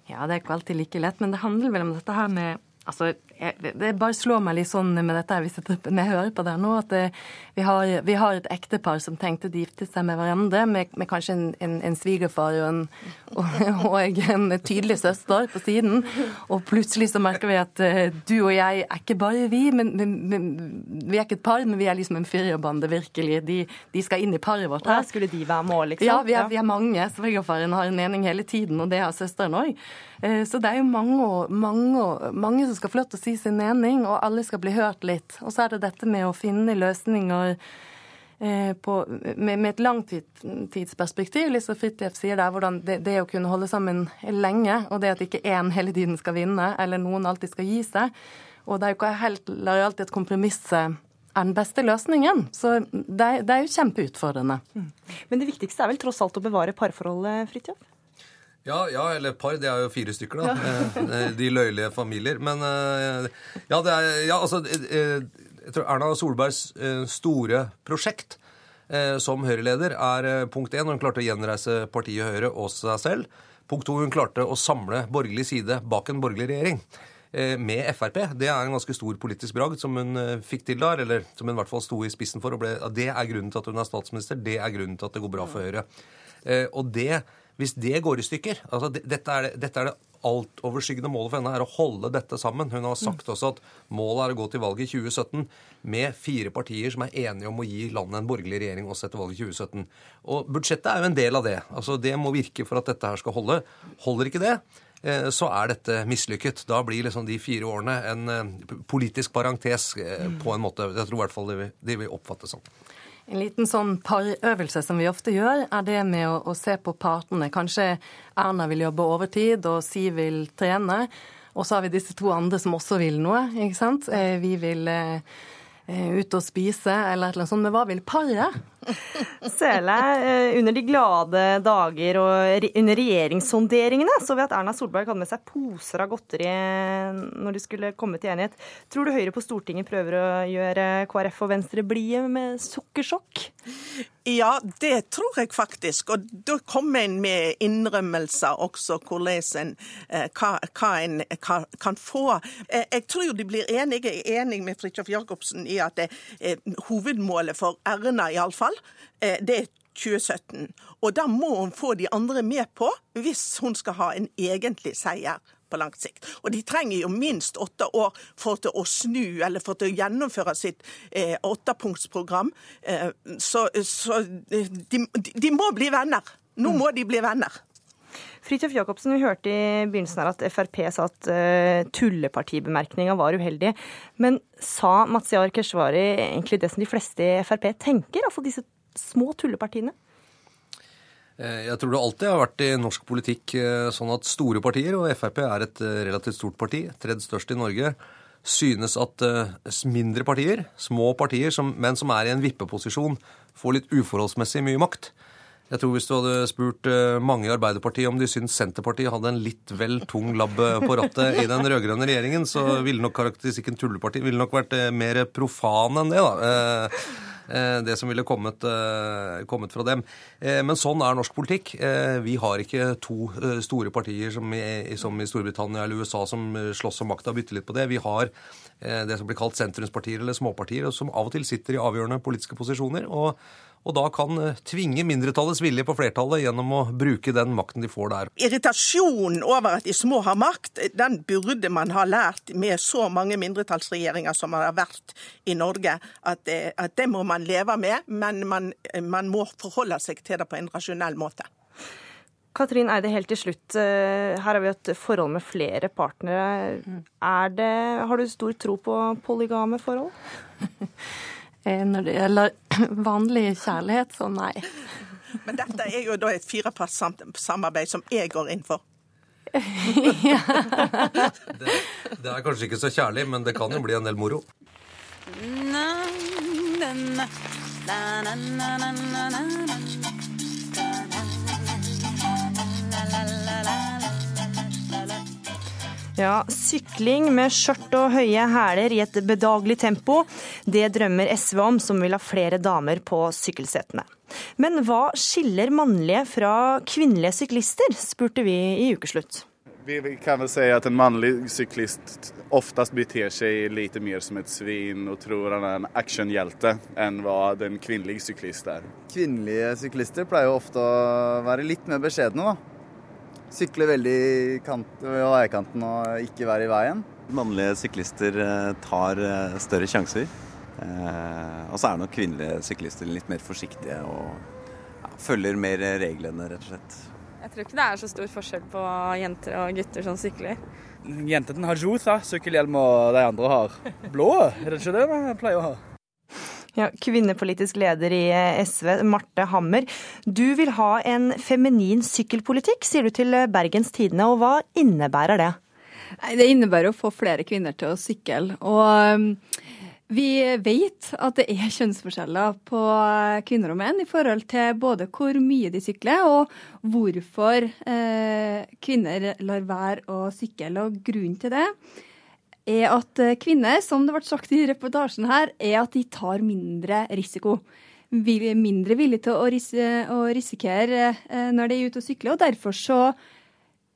Ja, det er ikke alltid like lett, men det handler vel om dette her med Altså, jeg, det bare slår meg litt sånn med dette hvis jeg, når jeg hører på det nå, at det, vi, har, vi, har, et ektepar som tenkte å gifte seg med hverandre, med, med kanskje en, en, en svigerfar og en, [LAUGHS] og, og en, tydelig søster på siden. Og plutselig så merker vi at uh, du og jeg er ikke bare vi, men, men, men, vi er ikke et par, men vi er liksom en firerbande, virkelig. De, de, skal inn i paret vårt her. Skulle de være med òg, liksom? Ja, vi er, vi er mange. Svigerfaren har en mening hele tiden, og det har søsteren òg. Uh, så det er jo mange, mange, mange som skal få lov til å si sin mening, og alle skal bli hørt litt. Og så er det dette med å finne løsninger eh, på, med, med, et langtidsperspektiv, som Fridtjof sier der, hvordan det, det, å kunne holde sammen lenge, og det at ikke én hele tiden skal vinne, eller noen alltid skal gi seg. Og det er jo ikke helt alltid at kompromisset er den beste løsningen. Så det, det er jo kjempeutfordrende. Mm. Men det viktigste er vel tross alt å bevare parforholdet, Fridtjof? Ja, ja, eller par. Det er jo fire stykker, da. Ja. De løyelige familier. Men ja, det er Ja, altså jeg tror Erna Solbergs store prosjekt som Høyre-leder er punkt én, hun klarte å gjenreise partiet Høyre og seg selv. Punkt to, hun klarte å samle borgerlig side bak en borgerlig regjering med Frp. Det er en ganske stor politisk bragd som hun fikk til der, eller som hun i hvert fall sto i spissen for. og ble, Det er grunnen til at hun er statsminister. Det er grunnen til at det går bra for Høyre. Og det hvis det går i stykker altså Dette er det, dette er det altoverskyggende målet for henne er å holde dette sammen. Hun har sagt også at målet er å gå til valget i 2017 med fire partier som er enige om å gi landet en borgerlig regjering også etter valget i 2017. Og budsjettet er jo en del av det. Altså Det må virke for at dette her skal holde. Holder ikke det, så er dette mislykket. Da blir liksom de fire årene en politisk parentes på en måte. Jeg tror i hvert fall det vil, det vil oppfattes sånn. En liten sånn parøvelse som vi ofte gjør, er det med å, å, se på partene. Kanskje Erna vil jobbe overtid, og Siv vil trene. Og så har vi disse to andre som også vil noe. ikke sant? Vi vil eh, ut og spise eller et eller annet sånt. Men hva vil paret? [LAUGHS] Sele, under de glade dager og under regjeringssonderingene så vi at Erna Solberg hadde med seg poser av godteri når de skulle komme til enighet. Tror du Høyre på Stortinget prøver å gjøre KrF og Venstre blide med sukkersjokk? Ja, det tror jeg faktisk. Og da kommer en med innrømmelser også, en, hva, hva en kan få. Jeg tror de blir enige. Jeg med Fridtjof Jacobsen i at det hovedmålet for Erna iallfall, det er 2017. Og da må hun få de andre med på, hvis hun skal ha en egentlig seier på lang sikt. Og de trenger jo minst åtte år for å snu eller for å gjennomføre sitt eh, åttepunktsprogram. Eh, så, så de, de, må bli venner. Nå må de bli venner. Fridtjof Jacobsen, vi hørte i begynnelsen her at Frp sa at uh, tullepartibemerkninga var uheldig. Men sa Mazyar Keshvari egentlig det som de fleste i Frp tenker? Altså disse små tullepartiene? Jeg tror det alltid har vært i norsk politikk sånn at store partier, og Frp er et relativt stort parti, tredje størst i Norge, synes at mindre partier, små partier, men som er i en vippeposisjon, får litt uforholdsmessig mye makt. Jeg tror Hvis du hadde spurt mange i Arbeiderpartiet om de syntes Senterpartiet hadde en litt vel tung labb på rattet i den rød-grønne regjeringen, så ville nok karakteristikken tulleparti ville nok vært mer profan enn det. da. Eh, det som ville kommet, eh, kommet, fra dem. Eh, men sånn er norsk politikk. Vi har ikke to store partier som i, som i Storbritannia eller USA som slåss om makta bitte litt på det. Vi har det som blir kalt sentrumspartier eller småpartier, som av og til sitter i avgjørende politiske posisjoner. og og da kan eh, tvinge mindretallets vilje på flertallet gjennom å bruke den makten de får der. Irritasjonen over at de små har makt, den burde man ha lært med så mange mindretallsregjeringer som har vært i Norge, at det, at det må man leve med, men man, man må forholde seg til det på en rasjonell måte. Katrin Eide, helt til slutt. Eh, her har vi et forhold med flere partnere. Det, har du stor tro på polygame forhold? [LAUGHS] Eh, når det gjelder [CLEARS THROAT] vanlig kjærlighet, så nei. [LAUGHS] Men dette er jo da et firepartssamarbeid som jeg går inn for. [LAUGHS] det, det, er kanskje ikke så kjærlig, men det kan jo bli en del moro. Na, na, na, na, na, na, na, na. Ja, sykling med skjørt og høye hæler i et bedagelig tempo, det drømmer SV om, som vil ha flere damer på sykkelsetene. Men hva skiller mannlige fra kvinnelige syklister, spurte vi i ukeslutt. Vi kan vel si at en mannlig syklist oftest beter seg litt mer som et svin og tror han er en actionhjelte enn hva den kvinnelige syklist er. Kvinnelige syklister pleier ofte å være litt mer beskjedne, da. Sykle veldig kant, veikanten og ikke være i veien. Mannlige syklister eh, tar eh, større sjanser. Eh, og så er nok kvinnelige syklister litt mer forsiktige og ja, følger mer reglene, rett og slett. Jeg tror ikke det er så stor forskjell på jenter og gutter som sykler. Jentene har rosa sykkelhjelm, og de andre har blå. Er det ikke det de pleier å ha? Ja, kvinnepolitisk leder i eh, SV, Marte Hammer. Du vil ha en feminin sykkelpolitikk, sier du til eh, Bergens Tidende. Og hva innebærer det? Det innebærer å få flere kvinner til å sykle. Og um, vi vet at det er kjønnsforskjeller på eh, kvinner og menn i forhold til både hvor mye de sykler og hvorfor kvinner lar være å sykle. Og grunnen til det er at eh, kvinner, som det ble sagt i reportasjen her, er at de tar mindre risiko. Mindre villige til å, ris å risikere eh, når de er ute og sykler. Og derfor så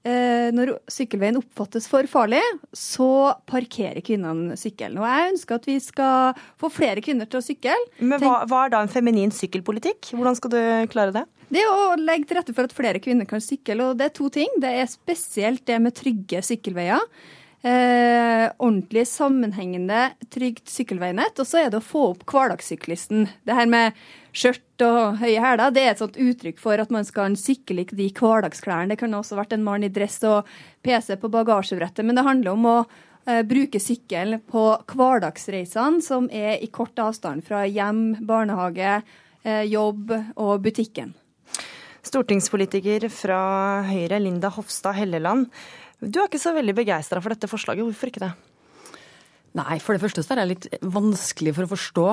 eh, når sykkelveien oppfattes for farlig, så parkerer kvinnene sykkelen. Og jeg ønsker at vi skal få flere kvinner til å sykle. Men hva, hva er da en feminin sykkelpolitikk? Hvordan skal du klare det? Det er å legge til rette for at flere kvinner kan sykle. Og det er to ting. Det er spesielt det med trygge sykkelveier eh, ordentlig sammenhengende, trygt sykkelveinett. Og så er det å få opp hverdagssyklisten. Det her med skjørt og høye hæler, det er et sånt uttrykk for at man skal sykle i de hverdagsklærne. Det kunne også vært en mann i dress og PC på bagasjebrettet, men det handler om å eh, bruke sykkel på hverdagsreisene, som er i kort avstand fra hjem, barnehage, eh, jobb og butikken. Stortingspolitiker fra Høyre, Linda Hofstad Helleland. Du er ikke så veldig begeistra for dette forslaget. Hvorfor ikke det? Nei, for det første så er det litt vanskelig for å forstå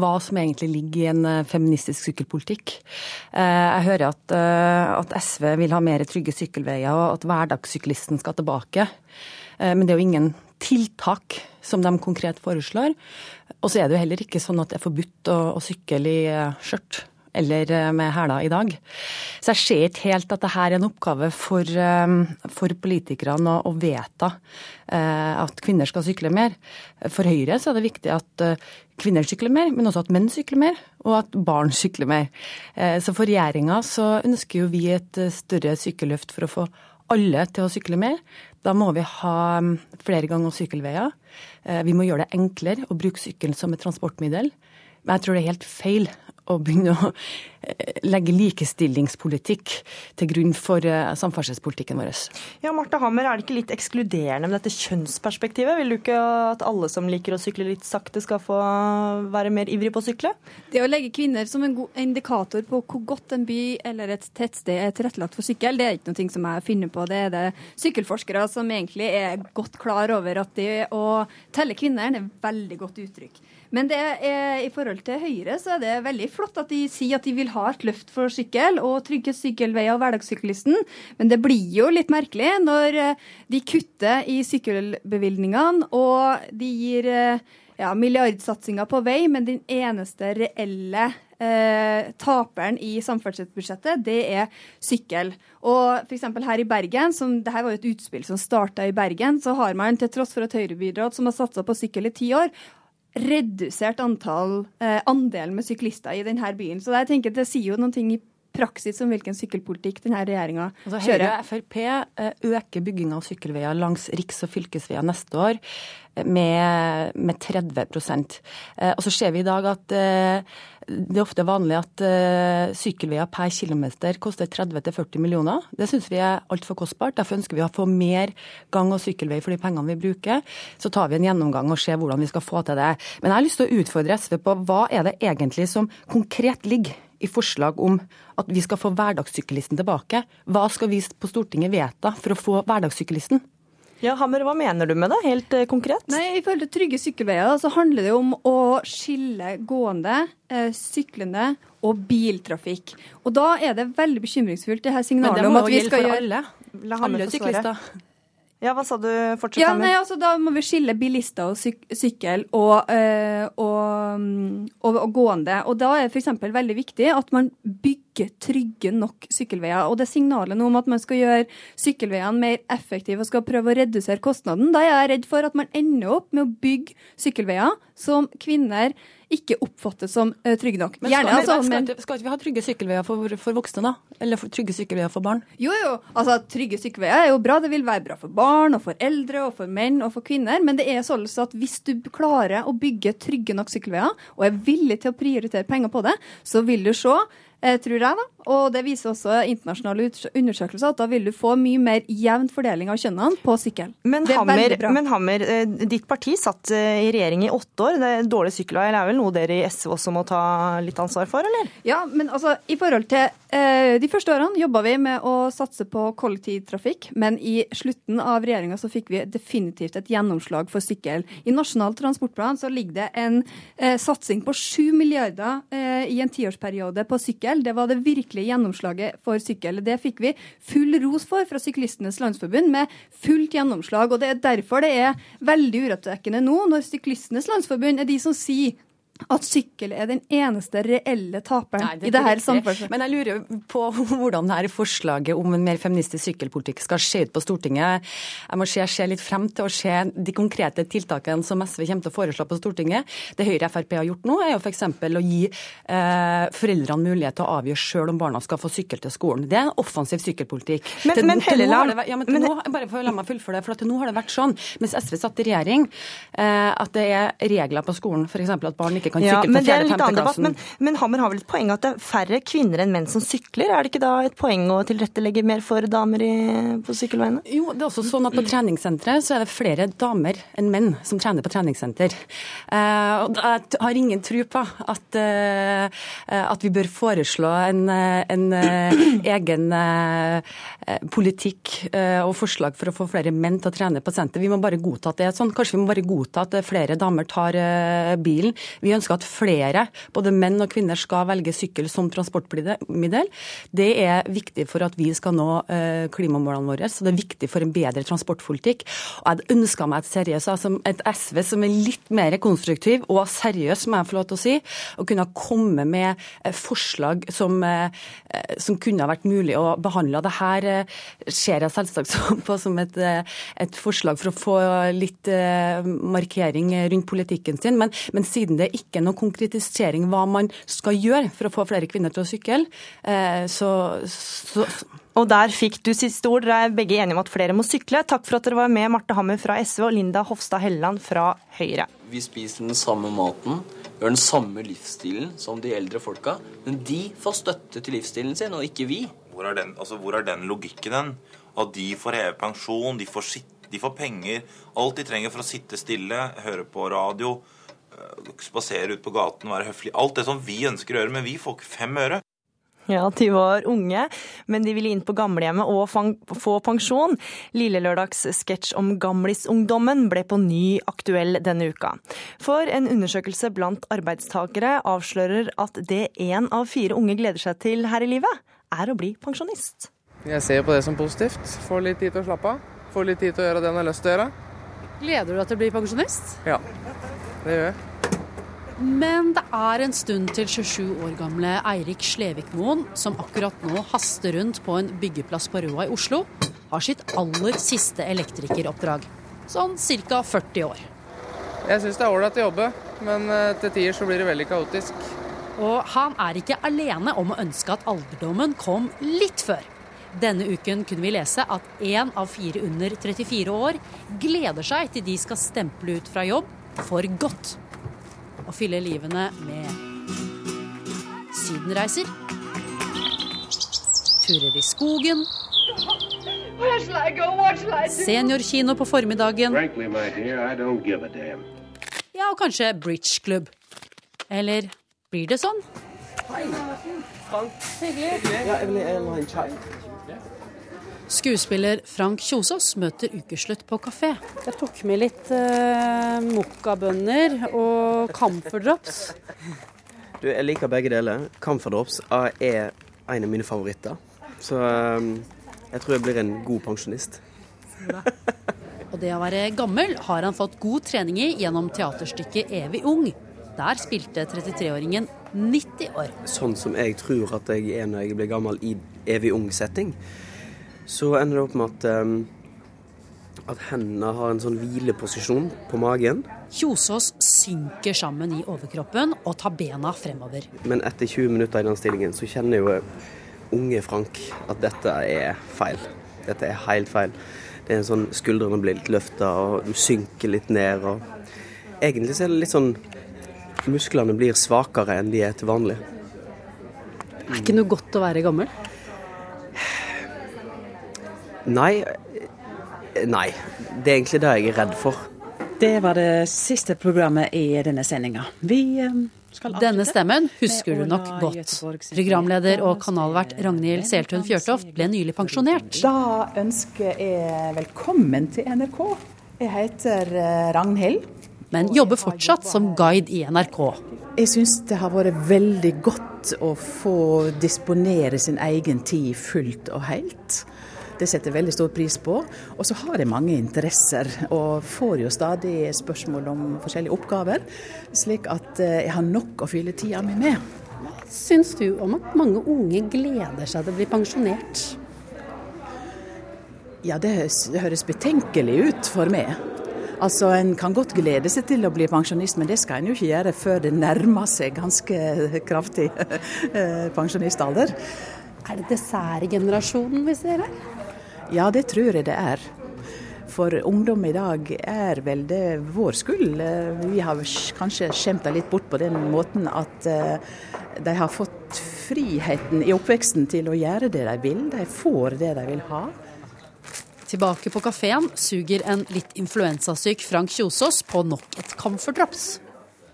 hva som egentlig ligger i en eh, feministisk sykkelpolitikk. Eh, jeg hører at, eh, at SV vil ha mer trygge sykkelveier, og at hverdagssyklisten skal tilbake. Men det er jo ingen tiltak som de konkret foreslår. Og så er det jo heller ikke sånn at det er forbudt å, å sykle i skjørt eller eh, med hæla i dag. Så jeg ser ikke helt at dette er en oppgave for, eh, for politikerne å, å vedta eh, at kvinner skal sykle mer. For Høyre så er det viktig at kvinner sykler mer, men også at menn sykler mer, og at barn sykler mer. Så for regjeringa så ønsker jo vi et større sykkelløft for å få alle til å sykle mer. Da må vi ha mm, flere ganger sykkelveier. Vi må gjøre det enklere å bruke sykkelen som et transportmiddel. Men jeg tror det er helt feil å begynne å eh, legge likestillingspolitikk til grunn for eh, samferdselspolitikken vår. Ja, Martha Hammer, er det ikke litt ekskluderende med dette kjønnsperspektivet? Vil du ikke at alle som liker å sykle litt sakte, skal få være mer ivrig på å sykle? Det å legge kvinner som en god indikator på hvor godt en by eller et tettsted er tilrettelagt for sykkel, det er ikke noe som jeg finner på. Det er det sykkelforskere som egentlig er godt klar over at det å telle kvinner er veldig godt uttrykk. Men det er, i forhold til Høyre så er det veldig flott at de sier at de vil ha et løft for sykkel og trygge sykkelveier og hverdagssyklisten. Men det blir jo litt merkelig når eh, de kutter i sykkelbevilgningene og de gir eh, ja, milliardsatsinger på vei, men den eneste reelle eh, taperen i samferdselsbudsjettet, det er sykkel. Og f.eks. her i Bergen, som det her var jo et utspill som starta i Bergen, så har man til tross for et Høyre-byråd som har satsa på sykkel i ti år, redusert antall, eh, andelen med syklister i denne byen. Så jeg tenker Det sier jo noen ting i praksis om hvilken sykkelpolitikk denne regjeringa altså, kjører. Høyre og Frp eh, øker bygginga av sykkelveier langs riks- og fylkesveier neste år eh, med, med 30 eh, Og så ser vi i dag at det er ofte vanlig at sykkelveier per kilometer koster 30-40 millioner. Det syns vi er altfor kostbart. Derfor ønsker vi å få mer gang- og sykkelvei for de pengene vi bruker. Så tar vi en gjennomgang og ser hvordan vi skal få til det. Men jeg har lyst til å utfordre SV på hva er det egentlig som konkret ligger i forslag om at vi skal få hverdagssyklisten tilbake. Hva skal vi på Stortinget vedta for å få hverdagssyklisten? Ja, Hammer, Hva mener du med det, helt eh, konkret? Nei, I forhold til trygge sykkelveier så handler det om å skille gående, eh, syklende og biltrafikk. Og Da er det veldig bekymringsfullt det her signalet om at vi skal gjøre alle. La alle syklister. Ja, hva sa du? Fortsett, Ja, nei, altså Da må vi skille bilister og syk sykkel og, øh, og, mm, og, og gående. Og Da er det f.eks. veldig viktig at man bygger trygge nok sykkelveier. Og det signalet nå om at man skal gjøre sykkelveiene mer effektive og skal prøve å redusere kostnaden, da er jeg redd for at man ender opp med å bygge sykkelveier som kvinner ikke oppfattes som uh, trygge nok. Men Gjerne, skal, altså, men, skal, skal ikke vi ha trygge sykkelveier for, for voksne, da? Eller for, trygge sykkelveier for barn? Jo, jo. Altså, Trygge sykkelveier er jo bra. Det vil være bra for barn, og for eldre, og for menn og for kvinner. Men det er sånn at hvis du klarer å bygge trygge nok sykkelveier, og er villig til å prioritere penger på det, så vil du se eh, tror jeg, da. Og det viser også internasjonale undersøkelser at da vil du få mye mer jevn fordeling av kjønnene på sykkel. Men er Hammer, men Hammer, eh, ditt parti satt eh, i regjering i åtte år. Det er Dårlig sykkelvei er vel noe dere i SV også må ta litt ansvar for, eller? Ja, men altså, i forhold til eh, De første årene jobba vi med å satse på kollektivtrafikk, men i slutten av regjeringa så fikk vi definitivt et gjennomslag for sykkel. I Nasjonal transportplan så ligger det en eh, satsing på 7 milliarder eh, i en tiårsperiode på sykkel. Det var det virkelige gjennomslaget for sykkel. Det fikk vi full ros for fra Syklistenes Landsforbund, med fullt gjennomslag. og Det er derfor det er veldig urovekkende nå, når Syklistenes Landsforbund er de som sier at sykkel er den eneste reelle taperen Nei, det i det her samferdsel. Men jeg lurer på [LAUGHS] hvordan dette forslaget om en mer feministisk sykkelpolitikk skal se ut på Stortinget. Jeg må se, se litt frem til å se de konkrete tiltakene som SV kommer til å foreslå på Stortinget. Det Høyre og Frp har gjort nå, er jo f.eks. å gi eh, foreldrene mulighet til å avgjøre sjøl om barna skal få sykkel til skolen. Det er en offensiv sykkelpolitikk. Men- Til- men til nå har det vært- ja, men men- nå, bare for å la meg fullføre det, for til nå har det vært sånn, mens SV satt i regjering, eh, at det er regler på skolen, f.eks. at barn ikke kan Ja, sykle men til fjerde er 4. litt annen debatt. Men, men Hammer har vel et poeng at det er færre kvinner enn menn som sykler? Er det ikke da et poeng å tilrettelegge mer for damer i, på sykkelveiene? Jo, det er også sånn at på treningssenteret så er det flere damer enn menn som trener på treningssenter. Eh, og jeg har ingen tro på at, eh, at vi bør foreslå en, eh, en egen politikk eh, og forslag for å få flere menn til å trene på senter. Vi må bare godta at det er sånn. Kanskje vi må bare godta at flere damer tar bilen. Vi ønsker at flere, både menn og kvinner, skal velge sykkel som transportmiddel. Det er viktig for at vi skal nå eh, klimamålene våre, så det er viktig for en bedre transportpolitikk. Og jeg ønska meg et seriøst, altså et SV som er litt mer konstruktiv og seriøs, må jeg få lov til å si, og kunne komme med eh, forslag som, eh, som kunne vært mulig å behandle. Det her ser jeg selvsagt [LAUGHS] på som et, et forslag for å få litt markering rundt politikken sin, men, men siden det ikke er noen konkretisering hva man skal gjøre for å få flere kvinner til å sykle, eh, så, så Og der fikk du siste ord. Dere er begge enige om at flere må sykle. Takk for at dere var med, Marte Hammer fra SV og Linda Hofstad Helleland fra Høyre. Vi spiser den samme maten, Vi har den samme livsstilen som de eldre folka, men de får støtte til livsstilen sin, og ikke vi. Hvor er den, altså, hvor er den logikken hen? At de får heve pensjon, de får, sitt, de får penger. Alt de trenger for å sitte stille, høre på radio, spasere ut på gaten, være høflig. Alt det som vi ønsker å gjøre, men vi får ikke fem øre. Ja, de var unge, men de ville inn på gamlehjemmet og få pensjon. Lillelørdags sketsj om Gamlisungdommen ble på ny aktuell denne uka. For en undersøkelse blant arbeidstakere avslører at det én av fire unge gleder seg til her i livet, er å bli pensjonist. Jeg ser på det som positivt. Får litt tid til å slappe av. Får litt tid til å gjøre det en har lyst til å gjøre. Gleder du deg til å bli pensjonist? Ja, det gjør jeg. Men det er en stund til 27 år gamle Eirik Slevikmoen, som akkurat nå haster rundt på en byggeplass på Røa i Oslo, har sitt aller siste elektrikeroppdrag. Sånn ca. 40 år. Jeg syns det er ålreit å jobbe, men eh, til tider så blir det veldig kaotisk. Og han er ikke alene om å ønske at alderdommen kom litt før. Denne uken kunne vi lese at én av fire under 34 år gleder seg til de skal stemple ut fra jobb for godt. Og fylle livene med sydenreiser, turer i skogen, seniorkino på formiddagen ja, og kanskje I do? seniorkino på formiddagen, Frankly, my dear, I don't give a damn. ja, kanskje bridgeklubb. Eller blir det sånn? Skuespiller Frank Kjosås møter ukeslutt på kafé. Jeg tok med litt uh, mokkabønner og camphordrops. Du, jeg liker begge deler. Camphordrops er en av mine favoritter. Så um, jeg tror jeg blir en god pensjonist. Og det å være gammel har han fått god trening i gjennom teaterstykket Evig ung. Der spilte 33-åringen 90 år. Sånn som jeg tror at jeg er når jeg blir gammel i evig ung setting, så ender det opp med at, um, at hendene har en sånn hvileposisjon på magen. Kjosås synker sammen i overkroppen og tar bena fremover. Men etter 20 minutter i den stillingen så kjenner jo unge Frank at dette er feil. Dette er helt feil. Det er en sånn Skuldrene blir litt løfta, og du synker litt ned. og Egentlig så er det litt sånn Musklene blir svakere enn de er til vanlig. Det er ikke noe godt å være gammel. Nei. Nei. Det er egentlig det jeg er redd for. Det var det siste programmet i denne sendinga. Vi eh, skal Denne stemmen husker du nok godt. Programleder og kanalvert Ragnhild Seltun Fjørtoft ble nylig pensjonert. Da ønsker jeg velkommen til NRK. Jeg heter eh, Ragnhild. Men jobber fortsatt som guide i NRK. Jeg syns det har vært veldig godt å få disponere sin egen tid fullt og helt. Det setter jeg veldig stor pris på. Og så har jeg mange interesser, og får jo stadig spørsmål om forskjellige oppgaver. Slik at eh, jeg har nok å fylle tida mi med. Hva Syns du om at mange unge gleder seg til å bli pensjonert? Ja, det høres, betenkelig ut for meg. Altså, En kan godt glede seg til å bli pensjonist, men det skal en jo ikke gjøre før det nærmer seg ganske kraftig [LAUGHS] eh, pensjonistalder. Er det dessertgenerasjonen vi ser her? Ja, det tror jeg det er. For ungdom i dag er vel det vår skyld. Eh, Vi har kanskje skjemta litt bort på den måten at eh, de har fått friheten i oppveksten til å gjøre det de vil. De får det de vil ha. Tilbake på kafeen suger en litt influensasyk Frank Kjosås på nok et camphordrops.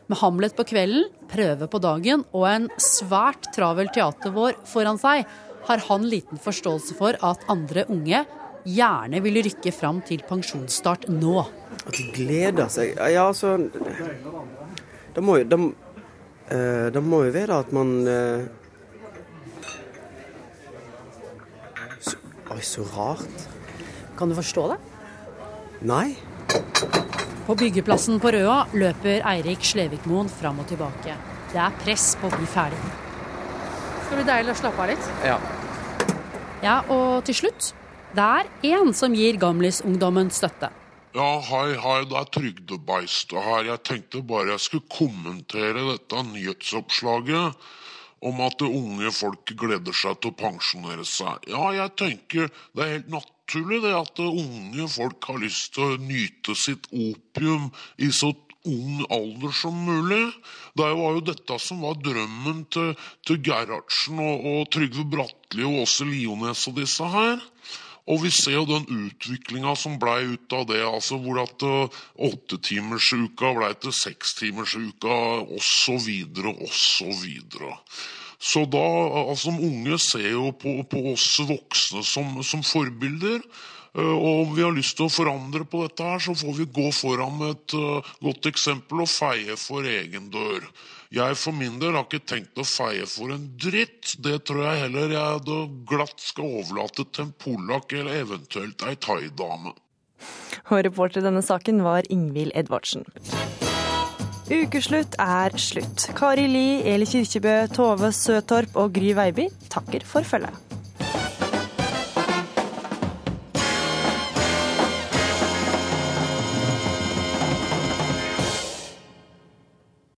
Med Hamlet på kvelden, prøve på dagen og en svært travel teatervår foran seg, har han liten forståelse for at andre unge gjerne vil rykke fram til pensjonsstart nå. At de gleder seg Ja, altså Det må jo det, eh, må jo være at man eh, så, Oi, så rart. Kan du forstå det? Nei. På byggeplassen på Røa løper Eirik Slevikmoen fram og tilbake. Det er press på å bli ferdig. Skal det bli deilig å slappe av litt? Ja. Ja, og til slutt det er én som gir gamlisungdommen støtte. Ja, hei, hei, det er Trygdebeistet her. Jeg tenkte bare jeg skulle kommentere dette nyhetsoppslaget om at det unge folk gleder seg til å pensjonere seg. Ja, jeg tenker det er helt naturlig det at det unge folk har lyst til å nyte sitt opium i så ung alder som mulig. Det var jo dette som var drømmen til, til Gerhardsen og, og Trygve Bratteli og Åse Liones og disse her. Og vi ser jo den utviklinga som blei ut av det, altså hvor at uh, åttetimersuka blei til sekstimersuka osv. osv. Så da, altså Unge ser jo på, på oss voksne som, som forbilder. Uh, og om vi har lyst til å forandre på dette, her, så får vi gå foran med et uh, godt eksempel og feie for egen dør. Jeg for min del har ikke tenkt å feie for en dritt. Det tror jeg heller jeg da glatt skal overlate til en polakk eller eventuelt ei thaidame. Og reporter i denne saken var Ingvild Edvardsen. Ukeslutt er slutt. Kari Li, Eli Kirkebø, Tove Søtorp og Gry Veiby takker for følget.